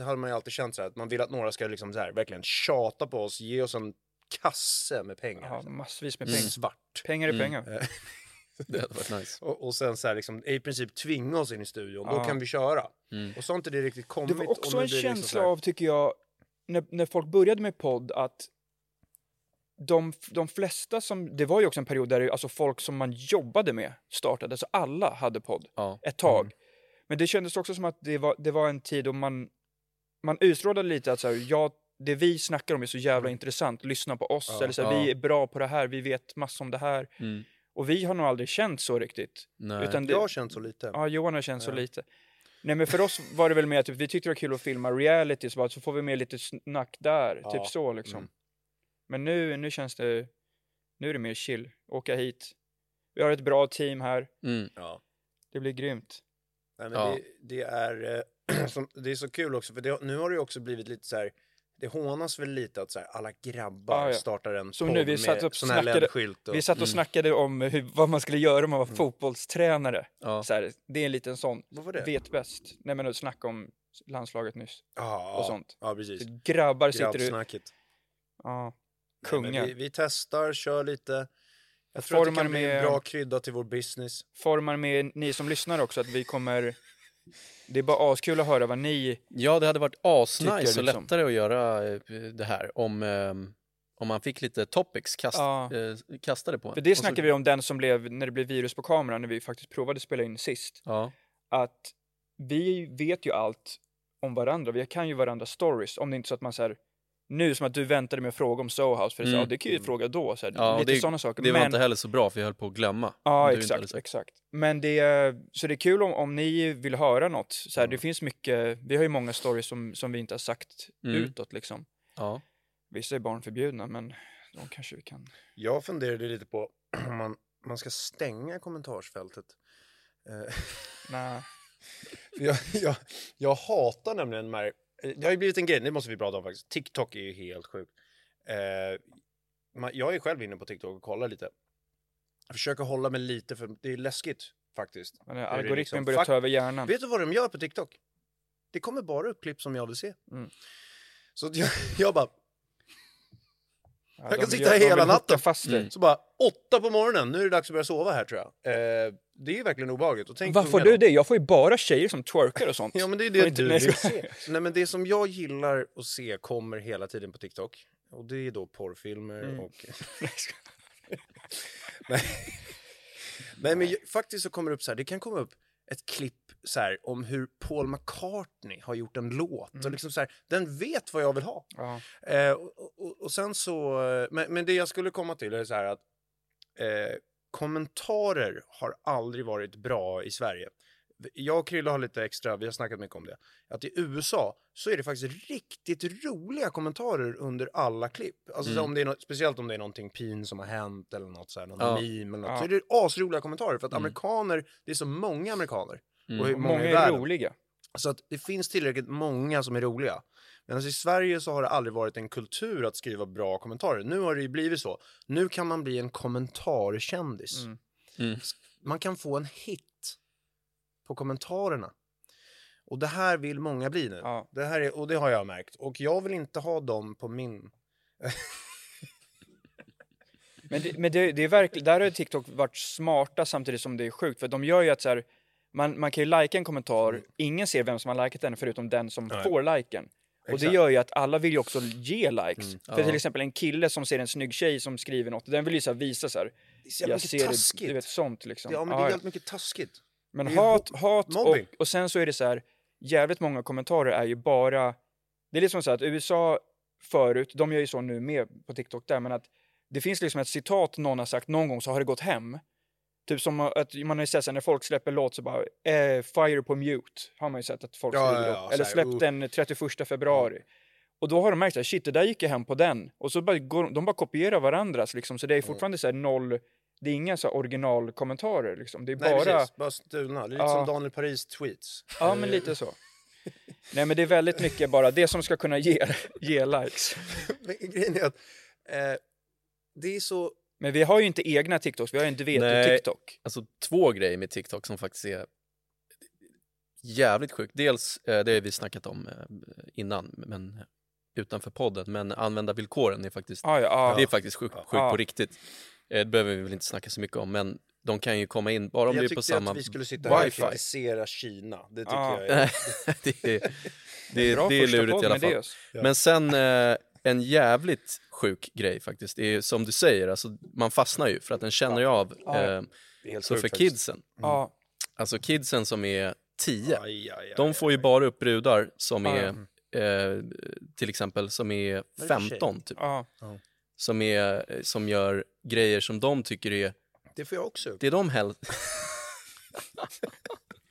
hade man ju alltid känt så här att man vill att några ska liksom så här verkligen tjata på oss, ge oss en kasse med pengar. ja, massvis med Mm. pengar. Svart. Pengar är Mm. Det hade varit nice. Och, och sen så här liksom, i princip tvinga oss in i studion, då Ja. kan vi köra. Mm. Och så har inte det riktigt kommit. Det var och också nu en blir det liksom så känsla här- av, tycker jag, när, när folk började med podd, att de, de flesta som, det var ju också en period där det- alltså folk som man jobbade med startade, så alla hade podd Ja. ett tag. Men det kändes också som att det var, det var en tid då man, man utstrålade lite att så här, ja, det vi snackar om är så jävla intressant, lyssna på oss, Ja, eller så här, ja. vi är bra på det här, vi vet massor om det här. Mm. Och vi har nog aldrig känt så riktigt. Nej. Utan det, Jag har känt så lite. Ja, Johan har känt så Ja. lite. Nej men för oss var det väl mer typ, vi tyckte det var kul att filma reality, så, bara, så får vi med lite snack där, Ja, typ så liksom. mm. Men nu, nu känns det, nu är det mer chill, åka hit. Vi har ett bra team här, Mm. Ja. det blir grymt. Nej, men Ja. det, det, är, eh, som, det är så kul också, för det, nu har det ju också blivit lite så här, det hånas väl lite att så här, alla grabbar Ja, ja. startar en Som nu, vi satt med här snackade-. Och, Vi satt och Mm. snackade om hur, vad man skulle göra om man var Mm. fotbollstränare. Ja. Så här, det är en liten sån, Vad var det? vet bäst. Nej men snacka om landslaget nyss. ja, och sånt. Ja, precis. Så grabbar sitter du, ja, Nej, kungar. Vi, vi testar, kör lite. Jag tror att det Formar kan bli en med- bra krydda till vår business. Formar med ni som lyssnar också att vi kommer, det är bara askul att höra vad ni Ja, det hade varit asnice och liksom. lättare att göra eh, det här om, eh, om man fick lite topics kast, Ja. eh, kastade på en. För det Och så- snackade vi om den som blev, när det blev virus på kameran, när vi faktiskt provade spela in sist. Ja, Att vi vet ju allt om varandra, vi kan ju varandras stories, om det inte är så att man så här, nu som att du väntade med att fråga om Sohouse, för det, Mm. mm. det kan ju fråga då, så här, Ja, lite det, sådana saker. det var men, inte heller så bra för jag höll på att glömma. Ja, exakt, exakt. Men det, är- så det är kul om, om ni vill höra något. Så här, Det finns mycket, vi har ju många stories som, som vi inte har sagt Mm. utåt liksom. Ja. Vissa är barnförbjudna, men de kanske vi kan... Jag funderade lite på om man, man ska stänga kommentarsfältet. Eh, Nej. För jag, jag, jag hatar nämligen de här, det har ju blivit en grej, det måste vi prata om faktiskt. TikTok är ju helt sjukt. Eh, jag är själv inne på TikTok och kollar lite. Jag försöker hålla mig lite, för det är läskigt faktiskt. Men algoritmen liksom- börjar ta över hjärnan. Vet du vad de gör på TikTok? Det kommer bara upp klipp som jag vill se. Mm. Så jag, jag bara, Ja, jag kan sitta gör- här hela natten. Fast dig. så bara åtta på morgonen, nu är det dags att börja sova här tror jag. Eh, det är verkligen obehagligt. Och tänk Varför du det? Jag får ju bara tjejer som twerkar och sånt. Ja men det är det inte- du vill se. Nej men det som jag gillar att se kommer hela tiden på TikTok. Och det är då porrfilmer Mm. och... Nej. Nej men faktiskt så kommer det upp så här, det kan komma upp ett klipp så här om hur Paul McCartney har gjort en låt. Och liksom så här, den vet vad jag vill ha. Eh, och, och, och sen så, men, men det jag skulle komma till är så här att eh, kommentarer har aldrig varit bra i Sverige. Jag och Krille har lite extra, vi har snackat mycket om det, att i USA så är det faktiskt riktigt roliga kommentarer under alla klipp. Alltså så om det är något, speciellt om det är någonting pin som har hänt eller något så här, någon Ja. meme eller något, Ja. så är det asroliga kommentarer för att amerikaner, det är så många amerikaner. Och hur Och många, många är världen. roliga. Så att det finns tillräckligt många som är roliga. Medan i Sverige så har det aldrig varit en kultur att skriva bra kommentarer. Nu har det ju blivit så. Nu kan man bli en kommentarkändis. Mm. Mm. Man kan få en hit på kommentarerna. Och det här vill många bli nu. Ja. Det här är, och det har jag märkt. Och jag vill inte ha dem på min... Men, det, men det, det är verkligen, där har TikTok varit smarta samtidigt som det är sjukt. För de gör ju att så här, man, man kan ju lajka en kommentar, ingen ser vem som har likat den förutom den som Nej. får liken. Och det gör ju att alla vill ju också ge likes. För Ja. till exempel en kille som ser en snygg tjej som skriver något, den vill ju så visa så här. Det är Jag ser det, taskigt. du vet sånt liksom. Ja, men det är helt mycket taskigt. Men det hat, hat och, och sen så är det så här, jävligt många kommentarer är ju bara, det är liksom så här att USA förut, de gör ju så nu med på TikTok där, men att det finns liksom ett citat någon har sagt någon gång så har det gått hem. Typ som att man har ju sett när folk släpper låt så bara, eh, fire på mute, har man ju sett att folk Ja, skriver ja, ja, Eller så här, släpp uh. den 31 februari. Och då har de märkt att shit, det där gick ju hem på den. Och så bara går, de bara kopierar varandras liksom, så det är fortfarande så här noll, det är inga så originalkommentarer liksom. Det är Nej, bara... precis. Bara stulna. Det är lite Ja. som Daniel Paris tweets. Ja, men lite så. Nej, men det är väldigt mycket bara det som ska kunna ge, ge likes. Men grejen är att eh, det är så... Men vi har ju inte egna TikToks, vi har ju inte Nej. veto-TikTok. Alltså två grejer med TikTok som faktiskt är jävligt sjukt. Dels, eh, det har vi snackat om eh, innan, men utanför podden, men användarvillkoren är faktiskt, Ja, ja, ja. det är faktiskt sjukt sjuk Ja. på riktigt. Eh, Det behöver vi väl inte snacka så mycket om, men de kan ju komma in bara om jag det är på tyckte samma att vi skulle sitta här och kritisera Kina. Det tycker Ja. jag är... det är, det är, det är första lurigt podd i alla med fall. Deus. Men sen eh, en jävligt sjuk grej faktiskt, det är som du säger, alltså, man fastnar ju för att den känner ju av. Ja. Eh, är så för kidsen, Ja, alltså kidsen som är 10, Aj, aj, aj, de får ju bara upp brudar som är eh, till exempel som är är det för 15 typ, som, är, eh, som gör grejer som de tycker är, Det får jag också upp. det de helst...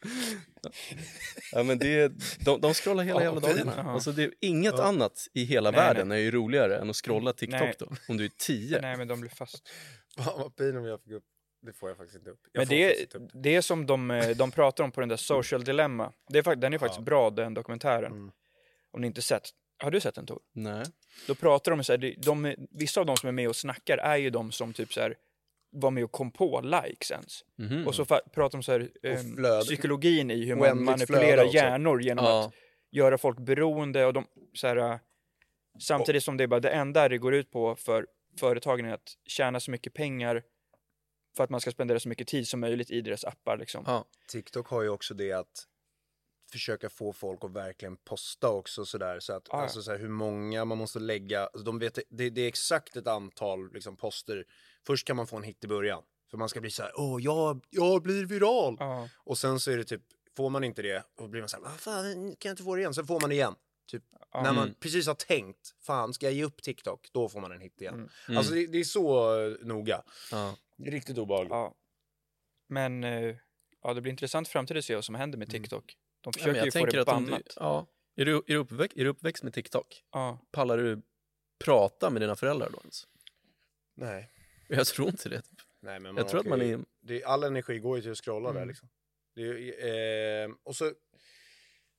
ja men det är, de, de scrollar hela Ja, jävla dagarna. Alltså det är inget Ja. annat i hela Nej, världen är ju roligare än att scrolla TikTok Nej. då, om du är 10. Nej, men de blir fast. Vad pin om jag fick upp. Det får jag faktiskt inte upp. Jag Men det upp. det är som de, eh, de pratar om på den där Social Dilemma. Det är, den är faktiskt Ja. bra, den dokumentären. Mm. Om ni inte sett. Har du sett den Tor? Nej. Då pratar de så här, de, de, vissa av de som är med och snackar är ju de som typ så här var med och kom på likes ens. Mhm. Och så pratar de så här, flöde. psykologin i hur man Oändligt manipulerar hjärnor genom Ja. att göra folk beroende och de så här, äh, samtidigt som det är bara det enda det går ut på för företagen är att tjäna så mycket pengar för att man ska spendera så mycket tid som möjligt i deras appar liksom. Ja. TikTok har ju också det att försöka få folk att verkligen posta också sådär så att Ah, ja. alltså så här, hur många man måste lägga, alltså, de vet, det, det är exakt ett antal liksom poster. Först kan man få en hit i början för man ska bli så här, åh jag, jag blir viral. Ja. Och sen så är det typ, får man inte det, då blir man så här, vad fan kan jag inte få det igen? Sen får man det igen. Typ Ja. när man Mm. precis har tänkt, fan ska jag ge upp TikTok? Då får man en hit igen. Mm. Alltså det, det är så eh, noga. Ja. Riktigt obehagligt. Ja. Men eh, ja, det blir intressant framtid att se vad som händer med Mm. TikTok. De Ja, försöker jag ju få tänker det bannat. du, ja. är, du, är, du uppväxt, är du uppväxt med TikTok? Ja. Pallar du prata med dina föräldrar då ens? Nej. Jag tror inte det. Nej, men Jag tror att man är... det, all energi går ju till att scrolla där Mm. liksom. Det, eh, och så,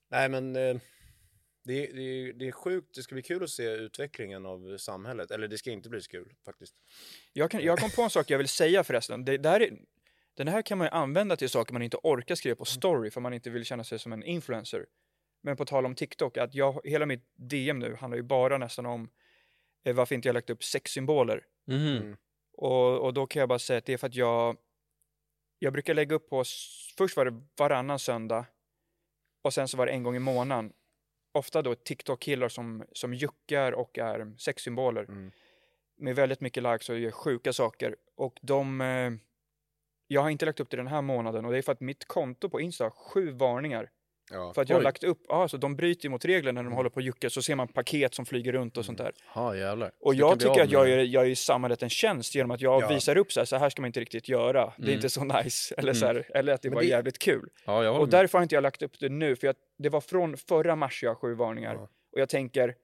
nej men eh, det, det, det är sjukt, det ska bli kul att se utvecklingen av samhället. Eller det ska inte bli så kul faktiskt. Jag, kan, jag kom på en sak jag vill säga förresten. Det, det här är, den här kan man ju använda till saker man inte orkar skriva på story för man inte vill känna sig som en influencer. Men på tal om TikTok, att jag, hela mitt DM nu handlar ju bara nästan om eh, varför inte jag lagt upp sexsymboler. Mhm. Mm. Och, och då kan jag bara säga att det är för att jag, jag brukar lägga upp på, först var det varannan söndag och sen så var det en gång i månaden. Ofta då TikTok-killar som, som juckar och är sexsymboler. Mm. Med väldigt mycket likes och gör sjuka saker. Och de, eh, jag har inte lagt upp det den här månaden och det är för att mitt konto på Insta har sju varningar. Ja. För att jag har Oj. lagt upp, ja, så de bryter ju mot reglerna när de Mm. håller på och juckar så ser man paket som flyger runt och sånt där. Ja, jävlar. Och Så du kan jag bli tycker av att jag med- gör, jag gör samhället en tjänst genom att jag Ja. visar upp så här, så här ska man inte riktigt göra. Det är Mm. inte så nice. Eller, så här, eller att det Men var det- jävligt kul. Ja, jag håller Och med. därför har inte jag lagt upp det nu, för jag, det var från förra mars jag har sju varningar. Ja. Och jag tänker,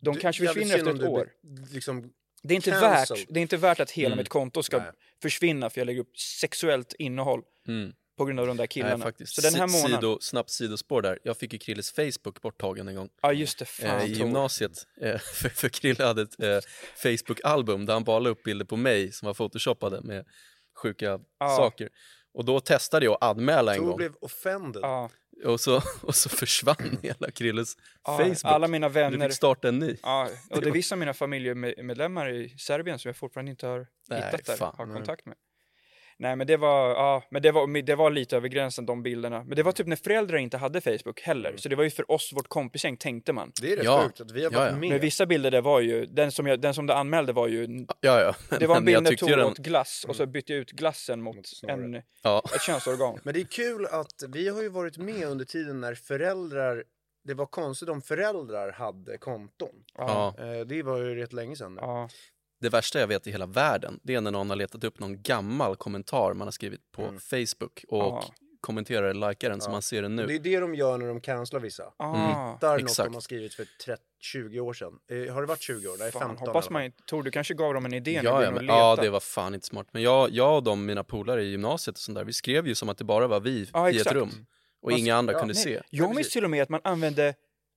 de Det- kanske försvinner efter om ett du år. blir- Liksom, Det är, inte värt, det är inte värt att hela Mm. mitt konto ska Nej. försvinna för jag lägger upp sexuellt innehåll Mm. på grund av de där Nej, killarna. faktiskt. så den här månaden, Sido, snabbt sidospår där. Jag fick ju Krilles Facebook borttagen en gång. ja just det, fan eh, I gymnasiet. Eh, för, för Krille hade ett eh, Facebook-album där han bara la upp bilder på mig som var photoshoppade med sjuka Ja. saker. Och då testade jag att anmäla en Tor gång. blev offended. Ja, Och, så, och så försvann hela Krilles ja, Facebook. alla mina Du vänner, fick starta en ny. ja, och det är vissa av mina familjemedlemmar i Serbien som jag fortfarande inte har Nej, hittat där, fan, har kontakt med. Nej men det var, ja, men det var, det var lite över gränsen de bilderna. Men det var typ när föräldrar inte hade Facebook heller. Så det var ju för oss, vårt kompisgäng tänkte man. Det är rätt Ja. sjukt att vi har Ja, varit ja. med. Men vissa bilder där var ju, den som, jag, den som det anmälde var ju, Ja, ja. det var en bild jag när ju Tor den- åt glass och så bytte jag ut glassen mot Mot en, Ja, ett könsorgan. Men det är kul att vi har ju varit med under tiden när föräldrar, det var konstigt om föräldrar hade konton. Ja. Eh, Det var ju rätt länge sedan. nu. ja. Det värsta jag vet i hela världen, det är när någon har letat upp någon gammal kommentar man har skrivit på Mm. Facebook och Ja. kommenterar eller likar den så Ja. man ser den nu. Det är det de gör när de cancelar vissa. Ah. Hittar något exakt. de har skrivit för 30, 20 år sedan. Eh, har det varit 20 år? Nej, 15 Fan, hoppas man inte, Tor du kanske gav dem en idé nu, Ja, ja, de men, ja, det var fan inte smart. Men jag, jag och de, mina polare i gymnasiet och sånt där, vi skrev ju som att det bara var vi Ja, i ett exakt. rum. Och Man- inga andra ja, kunde nej. se. Jag minns till och med att man använde,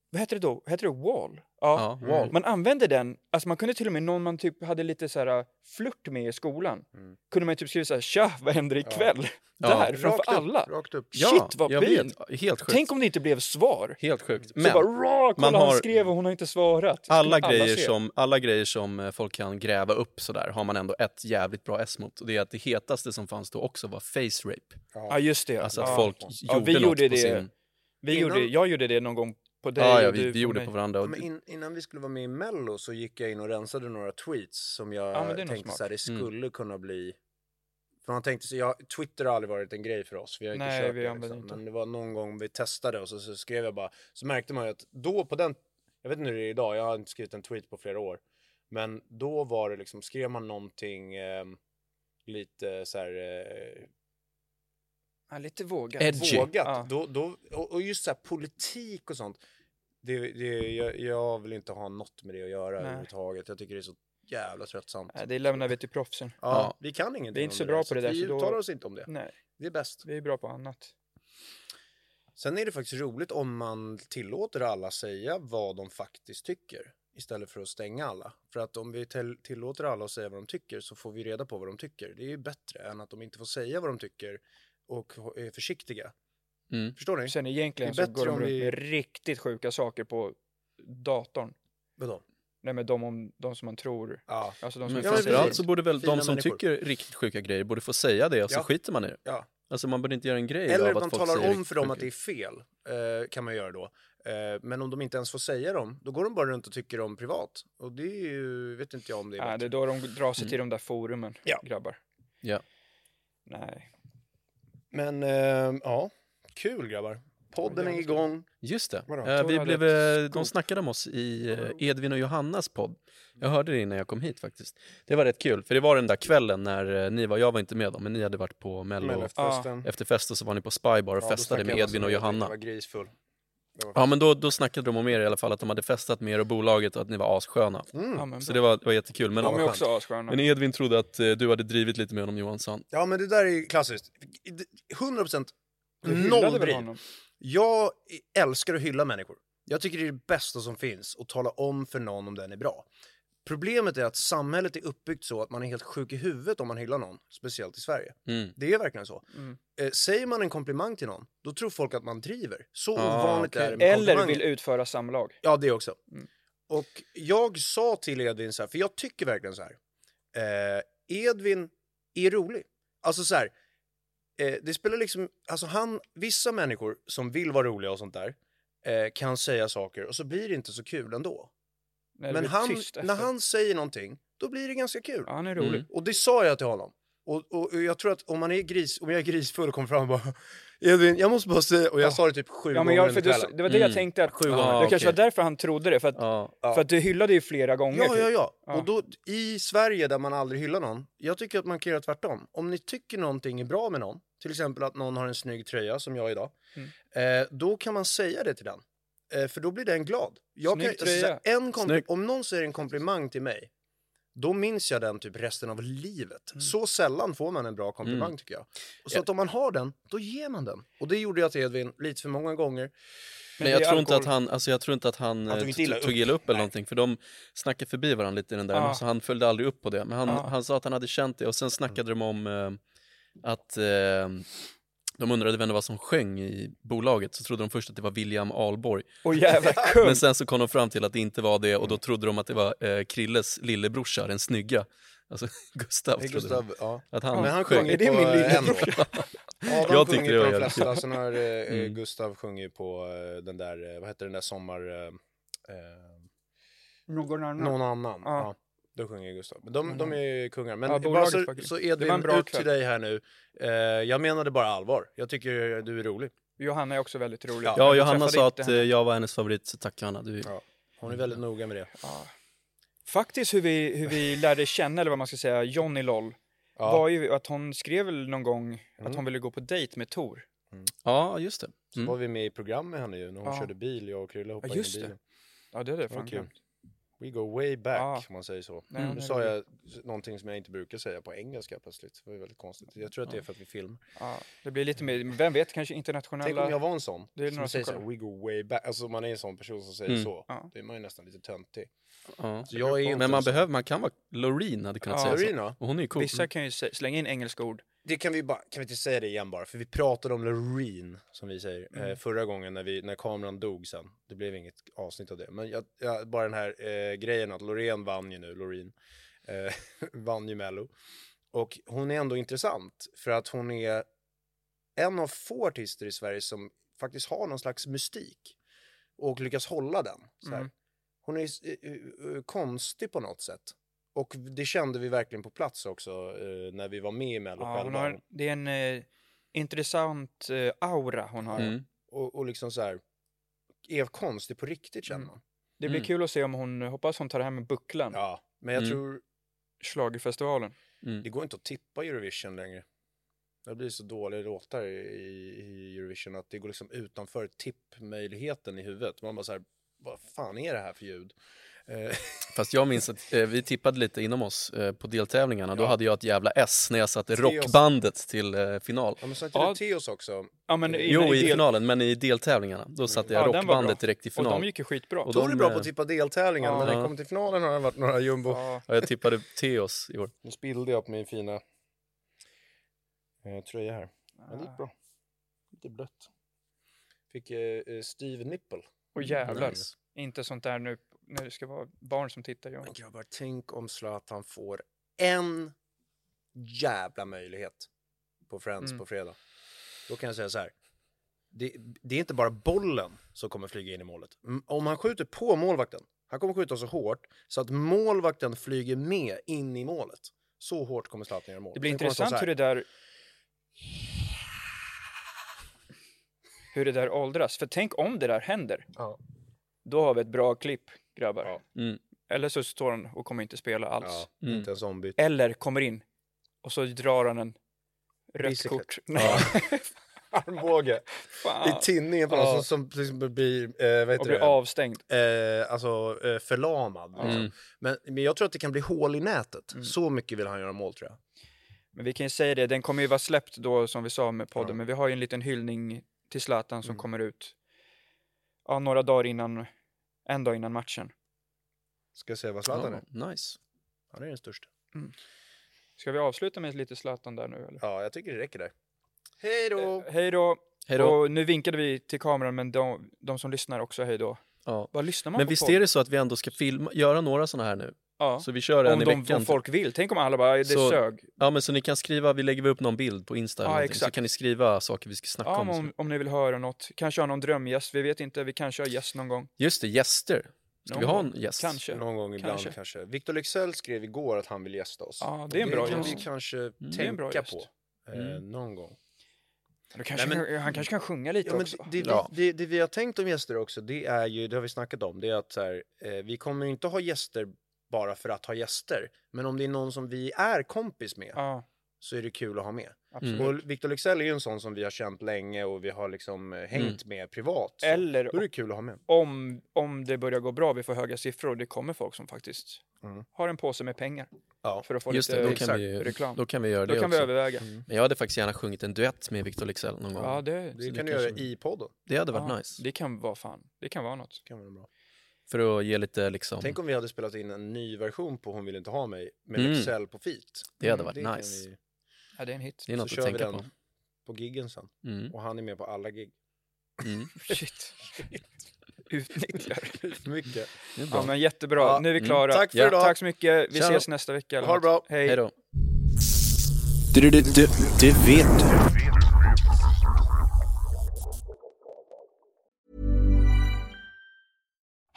vad heter det då? Heter det wall? Ja. Ja, wall. Man använde den, alltså man kunde till och med någon man typ hade lite så här äh, flört med i skolan. Mm. Kunde man typ skriva så här, tja, vad händer ikväll? Ja. Där, framför Rakt upp, alla. Rakt upp. Shit, vad jag pin. Helt sjukt. Tänk om det inte blev svar. Helt sjukt. så Men bara, "Rah, kolla man han har- skrev och hon har inte svarat. Så alla grejer, se. som, alla grejer som eh, folk kan gräva upp sådär har man ändå ett jävligt bra S mot. Och det är att det hetaste som fanns då också var face rape. Ja, just det. Alltså att ja. folk Ja, gjorde vi något gjorde på det. sin... Vi Innan- gjorde, jag gjorde det någon gång på dig Ja, ja vi, du vi gjorde mig. på varandra. Och, Men in, innan vi skulle vara med i Mello så gick jag in och rensade några tweets som jag Ja, tänkte så här, det Mm. skulle kunna bli... För man tänkte så, jag, Twitter har aldrig varit en grej för oss, vi har inte Nej, kört vi det liksom. inte. Men det var någon gång vi testade och så, så skrev jag bara, så märkte man ju att då på den, jag vet inte hur det är idag, jag har inte skrivit en tweet på flera år. Men då var det liksom, skrev man någonting eh, lite så här eh, Ja, lite vågat. Edgy. vågat. Ja. Då, då, och, och just så här politik och sånt. Det, det, jag, jag vill inte ha något med det att göra Nej. överhuvudtaget. Jag tycker det är så jävla tröttsamt. Nej, det lämnar vi till proffsen. Ja, Ja. vi kan ingenting Vi är inte så bra på det där, Vi så då- uttalar oss inte om det. Nej, Det är bäst. vi är bra på annat. Sen är det faktiskt roligt om man tillåter alla säga vad de faktiskt tycker. Istället för att stänga alla. För att om vi till- tillåter alla att säga vad de tycker så får vi reda på vad de tycker. Det är ju bättre än att de inte får säga vad de tycker och är försiktiga. Mm. Förstår ni? Sen egentligen Det är så går de om runt vi- med riktigt sjuka saker på datorn. Vadå? Nej men de, om, de som man tror, Ja. alltså de som Men framförallt så borde väl Fina de som människor. tycker riktigt sjuka grejer borde få säga det och så Ja. skiter man i det. ja. Alltså man borde inte göra en grej Eller av att man folk talar säger om riktigt för dem att det är fel. Eh, kan man göra då. Eh, men om de inte ens får säga dem, då går de bara runt och tycker om privat. Och det är ju, vet inte jag om det är ja, bättre. det är då de drar sig till de där forumen, Ja. grabbar. Ja. Nej. Men eh, ja, kul grabbar. Podden är igång. Just det. Vadå? Eh, vi blev, eh, de snackade om oss i eh, Edvin och Johannas podd. Jag hörde det innan jag kom hit faktiskt. Det var rätt kul, för det var den där kvällen när eh, ni var, jag var inte med då, men ni hade varit på Mello Mellanfesten. efter fest och så var ni på Spybar och festade med Edvin och Johanna. var grisfull. Ja men då, då snackade de om er i alla fall, att de hade festat med er och bolaget och att ni var assköna. Ja, men Så det var, det var jättekul. Men, De är också assköna. men Edvin trodde att eh, du hade drivit lite med honom Johansson. Ja, men det där är ju klassiskt. 100 procent noll driv. Jag älskar att hylla människor. Jag tycker det är det bästa som finns att tala om för någon om den är bra. Problemet är att samhället är uppbyggt så att man är helt sjuk i huvudet om man hyllar någon, speciellt i Sverige. Mm. Det är verkligen så. Mm. Eh, säger man en komplimang till någon, då tror folk att man driver. Så Ah, ovanligt okej. är det med Eller vill utföra samlag. Ja, det också. Mm. Och jag sa till Edvin så här, för jag tycker verkligen så här. Eh, Edvin är rolig. Alltså så här, eh, det spelar liksom, alltså han, vissa människor som vill vara roliga och sånt där, eh, kan säga saker och så blir det inte så kul ändå. Det Men han, när han säger någonting, då blir det ganska kul. Ja, han är rolig. Mm. Och det sa jag till honom. Och, och, och jag tror att om man är gris, om jag är grisfull och kommer fram och bara Edvin, jag måste bara säga, och jag Ja. sa det typ sju Ja, men gånger jag, under för det, kvällen. det var det jag Mm. tänkte. Att, Sju det gånger. Ja, kanske okej. var därför han trodde det. För att. Ja. för att du hyllade ju flera gånger. Ja, typ. ja, ja. Ja. Och då i Sverige där man aldrig hyllar någon, jag tycker att man kan göra tvärtom. Om ni tycker någonting är bra med någon, till exempel att någon har en snygg tröja som jag idag, Mm. eh, då kan man säga det till den. Eh, för då blir den glad. Jag kan, tröja. alltså, en kompli- om någon säger en komplimang till mig, då minns jag den typ resten av livet. Mm. Så sällan får man en bra komplimang tycker jag. Och så att om man har den, då ger man den. Och det gjorde jag till Edvin lite för många gånger. Men jag tror, inte att han, alltså jag tror inte att han, Han eh, tog inte illa tog upp. illa upp eller Nej. någonting, för de snackade förbi varandra lite i den där, Ja. så han följde aldrig upp på det. Men han, Ja. han sa att han hade känt det och sen snackade de om eh, att eh, de undrade vem det var som sjöng i bolaget, så trodde de först att det var William Alborg. Åh jävla kung! Men sen så kom de fram till att det inte var det och då trodde de att det var eh, Krilles lillebrorsa, den snygga. Alltså Gustav Hej, trodde de. Gustav, ja. Att han, Men han sjöng. det på min eh. Adam Jag tyckte det var de jävligt flesta, sen har eh, Mm. Gustav sjunger på eh, den där, eh, vad heter den där sommar... Eh, eh, Någon annan. någon annan. Ja. Ja. Då sjunger Gustav. Men de, de är ju kungar. Men Ja, bara så, så Det var en Edvin, bra ut kväll. till dig här nu. Eh, jag menade bara allvar. Jag tycker du är rolig. Johanna är också väldigt rolig. Ja, Ja, Johanna sa att eh, henne. jag var hennes favorit, så tack Johanna. Du, Ja. Hon är väldigt noga med det. Ja. Faktiskt hur vi, hur vi lärde känna, eller vad man ska säga, Johnny Loll, Ja. var ju att hon skrev väl någon gång att Mm. hon ville gå på dejt med Tor. ja just det. Så Mm. var vi med i program med henne ju, när hon Ja. körde bil. Jag och Krille hoppade just in i det. bilen. Ja, det hade jag Det var fan kul. We go way back, Ja. om man säger så. Nej, nu sa jag någonting som jag inte brukar säga på engelska plötsligt. Det var väldigt konstigt. Jag tror att det är för att vi filmar. Ja, det blir lite mer, vem vet, kanske internationella... Tänk om jag var en sån. Det är som några säger så här, we go way back. Alltså man är en sån person som säger Mm. så. Ja. Det är man ju nästan lite töntig. Inte Men man behöver, man kan vara, Loreen hade kunnat säga så. ja. Och hon är ju cool. Vissa kan ju slänga in engelska ord. Det kan vi bara, kan vi inte säga det igen bara? För vi pratade om Loreen, som vi säger, Mm. eh, förra gången när, vi, när kameran dog sen. Det blev inget avsnitt av det. Men jag, jag, bara den här eh, grejen att Loreen vann ju nu, Loreen. Eh, vann ju Mello. Och hon är ändå intressant, för att hon är en av få artister i Sverige som faktiskt har någon slags mystik. Och lyckas hålla den. Mm. Hon är eh, eh, konstig på något sätt. Och det kände vi verkligen på plats också eh, när vi var med i Mello Ja, hon själva. har, det är en eh, intressant eh, aura hon har. Mm. och, och liksom så här är konstig på riktigt känner Mm. man. Det blir Mm. kul att se om hon, hoppas hon tar hem bucklan, Ja, men jag Mm. tror schlagerfestivalen. Mm. det går inte att tippa Eurovision längre. Det blir så dåliga låtar i, i Eurovision att det går liksom utanför tippmöjligheten i huvudet. Man bara så här, vad fan är det här för ljud? Eh, Fast jag minns att eh, vi tippade lite inom oss eh, på deltävlingarna. Då Ja. hade jag ett jävla S när jag satte Teos. rockbandet till eh, final. ja, men sa inte Ja. du Teos också? Ja, men i, Jo, i del- finalen, men i deltävlingarna. Då satte jag Ja, rockbandet direkt i Och final. de gick ju skitbra. Och Tor är bra på att tippa deltävlingar, Ja. men när det kommer till finalen har det varit några jumbo. Ja, Ja, jag tippade Teos i år. Nu spillde jag på min fina eh, tröja här. Men det gick bra. Lite blött. Fick eh, Steve Nipple. och jävlar. Nice. Inte sånt där nu när det ska vara barn som tittar. Johan. Men grabbar, tänk om Zlatan får en jävla möjlighet på Friends Mm. på fredag. Då kan jag säga så här. Det, det är inte bara bollen som kommer flyga in i målet. Om han skjuter på målvakten, han kommer skjuta så hårt så att målvakten flyger med in i målet. Så hårt kommer Zlatan göra mål. Det blir intressant hur det där... hur det där åldras. För tänk om det där händer. Ja. Då har vi ett bra klipp, grabbar. Ja. Mm. Eller så står han och kommer inte spela alls. Ja, Mm. inte ens ombytt. Eller kommer in och så drar han en rött kort. Ja. Armbåge. Fan. I tinningen på Ja. någon som, som liksom blir, eh, vad heter Och blir det? avstängd. Eh, alltså eh, förlamad. Liksom. Mm. Men, men jag tror att det kan bli hål i nätet. Mm. Så mycket vill han göra mål tror jag. Men vi kan ju säga det, den kommer ju vara släppt då som vi sa med podden, Ja. men vi har ju en liten hyllning till Zlatan som Mm. kommer ut ja, några dagar innan, en dag innan matchen. Ska jag säga vad Zlatan är? Ja, nice. Han är den största. Ska vi avsluta med lite Zlatan där nu eller? Ja, jag tycker det räcker där. Hej då! Eh, hej då! Hej då. Och nu vinkade vi till kameran, men de, de som lyssnar också, hej då. Ja. Vad lyssnar man Men på? visst podd? är det så att vi ändå ska filma, göra några sådana här nu? Ja. Så vi kör en Om i de veckan. om folk vill. Tänk om alla bara, det Så- sög. Ja men så ni kan skriva, vi lägger upp någon bild på Insta eller Ja, någonting, så kan ni skriva saker vi ska snacka Ja, om. om, om ni vill höra något. Kanske ha någon drömgäst, vi vet inte. Vi kanske har gäst någon gång. Just det, gäster. Ska Någon vi ha en gäst? Kanske. Någon gång ibland Kanske. kanske. Victor Lexell skrev igår att han vill gästa oss. Ja, det är en bra Det kan gäst. vi kanske bra tänka gäst. på. Eh, Mm. någon gång. Kanske, Nej, men- Han kanske kan sjunga lite Ja, också. det, det, Ja. det, det vi har tänkt om gäster också, det är ju, det har vi snackat om, det är att så här, eh, vi kommer inte ha gäster bara för att ha gäster. Men om det är någon som vi är kompis med Ja, så är det kul att ha med. absolut. Mm. Och Victor Lexell är ju en sån som vi har känt länge och vi har liksom eh, hängt med privat. Så Eller Då är det kul att ha med. om, om det börjar gå bra, vi får höga siffror och det kommer folk som faktiskt Mm. har en påse med pengar Ja. för att få Just lite det, då kan, vi, reklam. då kan vi göra Då det kan vi också. överväga. Mm. Men jag hade faktiskt gärna sjungit en duett med Victor Leksell någon gång. Ja, det, Det Så kan det du göra i podden. Det hade varit ja, nice. det kan vara fan. Det kan vara något. Det kan vara bra. För att ge lite liksom, Tänk om vi hade spelat in en ny version på Hon vill inte ha mig med Mm. På feat. det hade Mm, varit kan nice. vi- Ja, det är en hit. Det är något så att kör vi tänka den på. på giggen sen. Mm. Och han är med på alla gig. Mm. Shit. Utnyttjar. Mycket. Det. Ja, men jättebra. Ja, Nu är vi mm. klara. Tack för ja, idag. Tack så mycket. Vi Ciao. ses nästa vecka. eller Ha det bra. Hej. Hej då. Du, du, du, du vet du.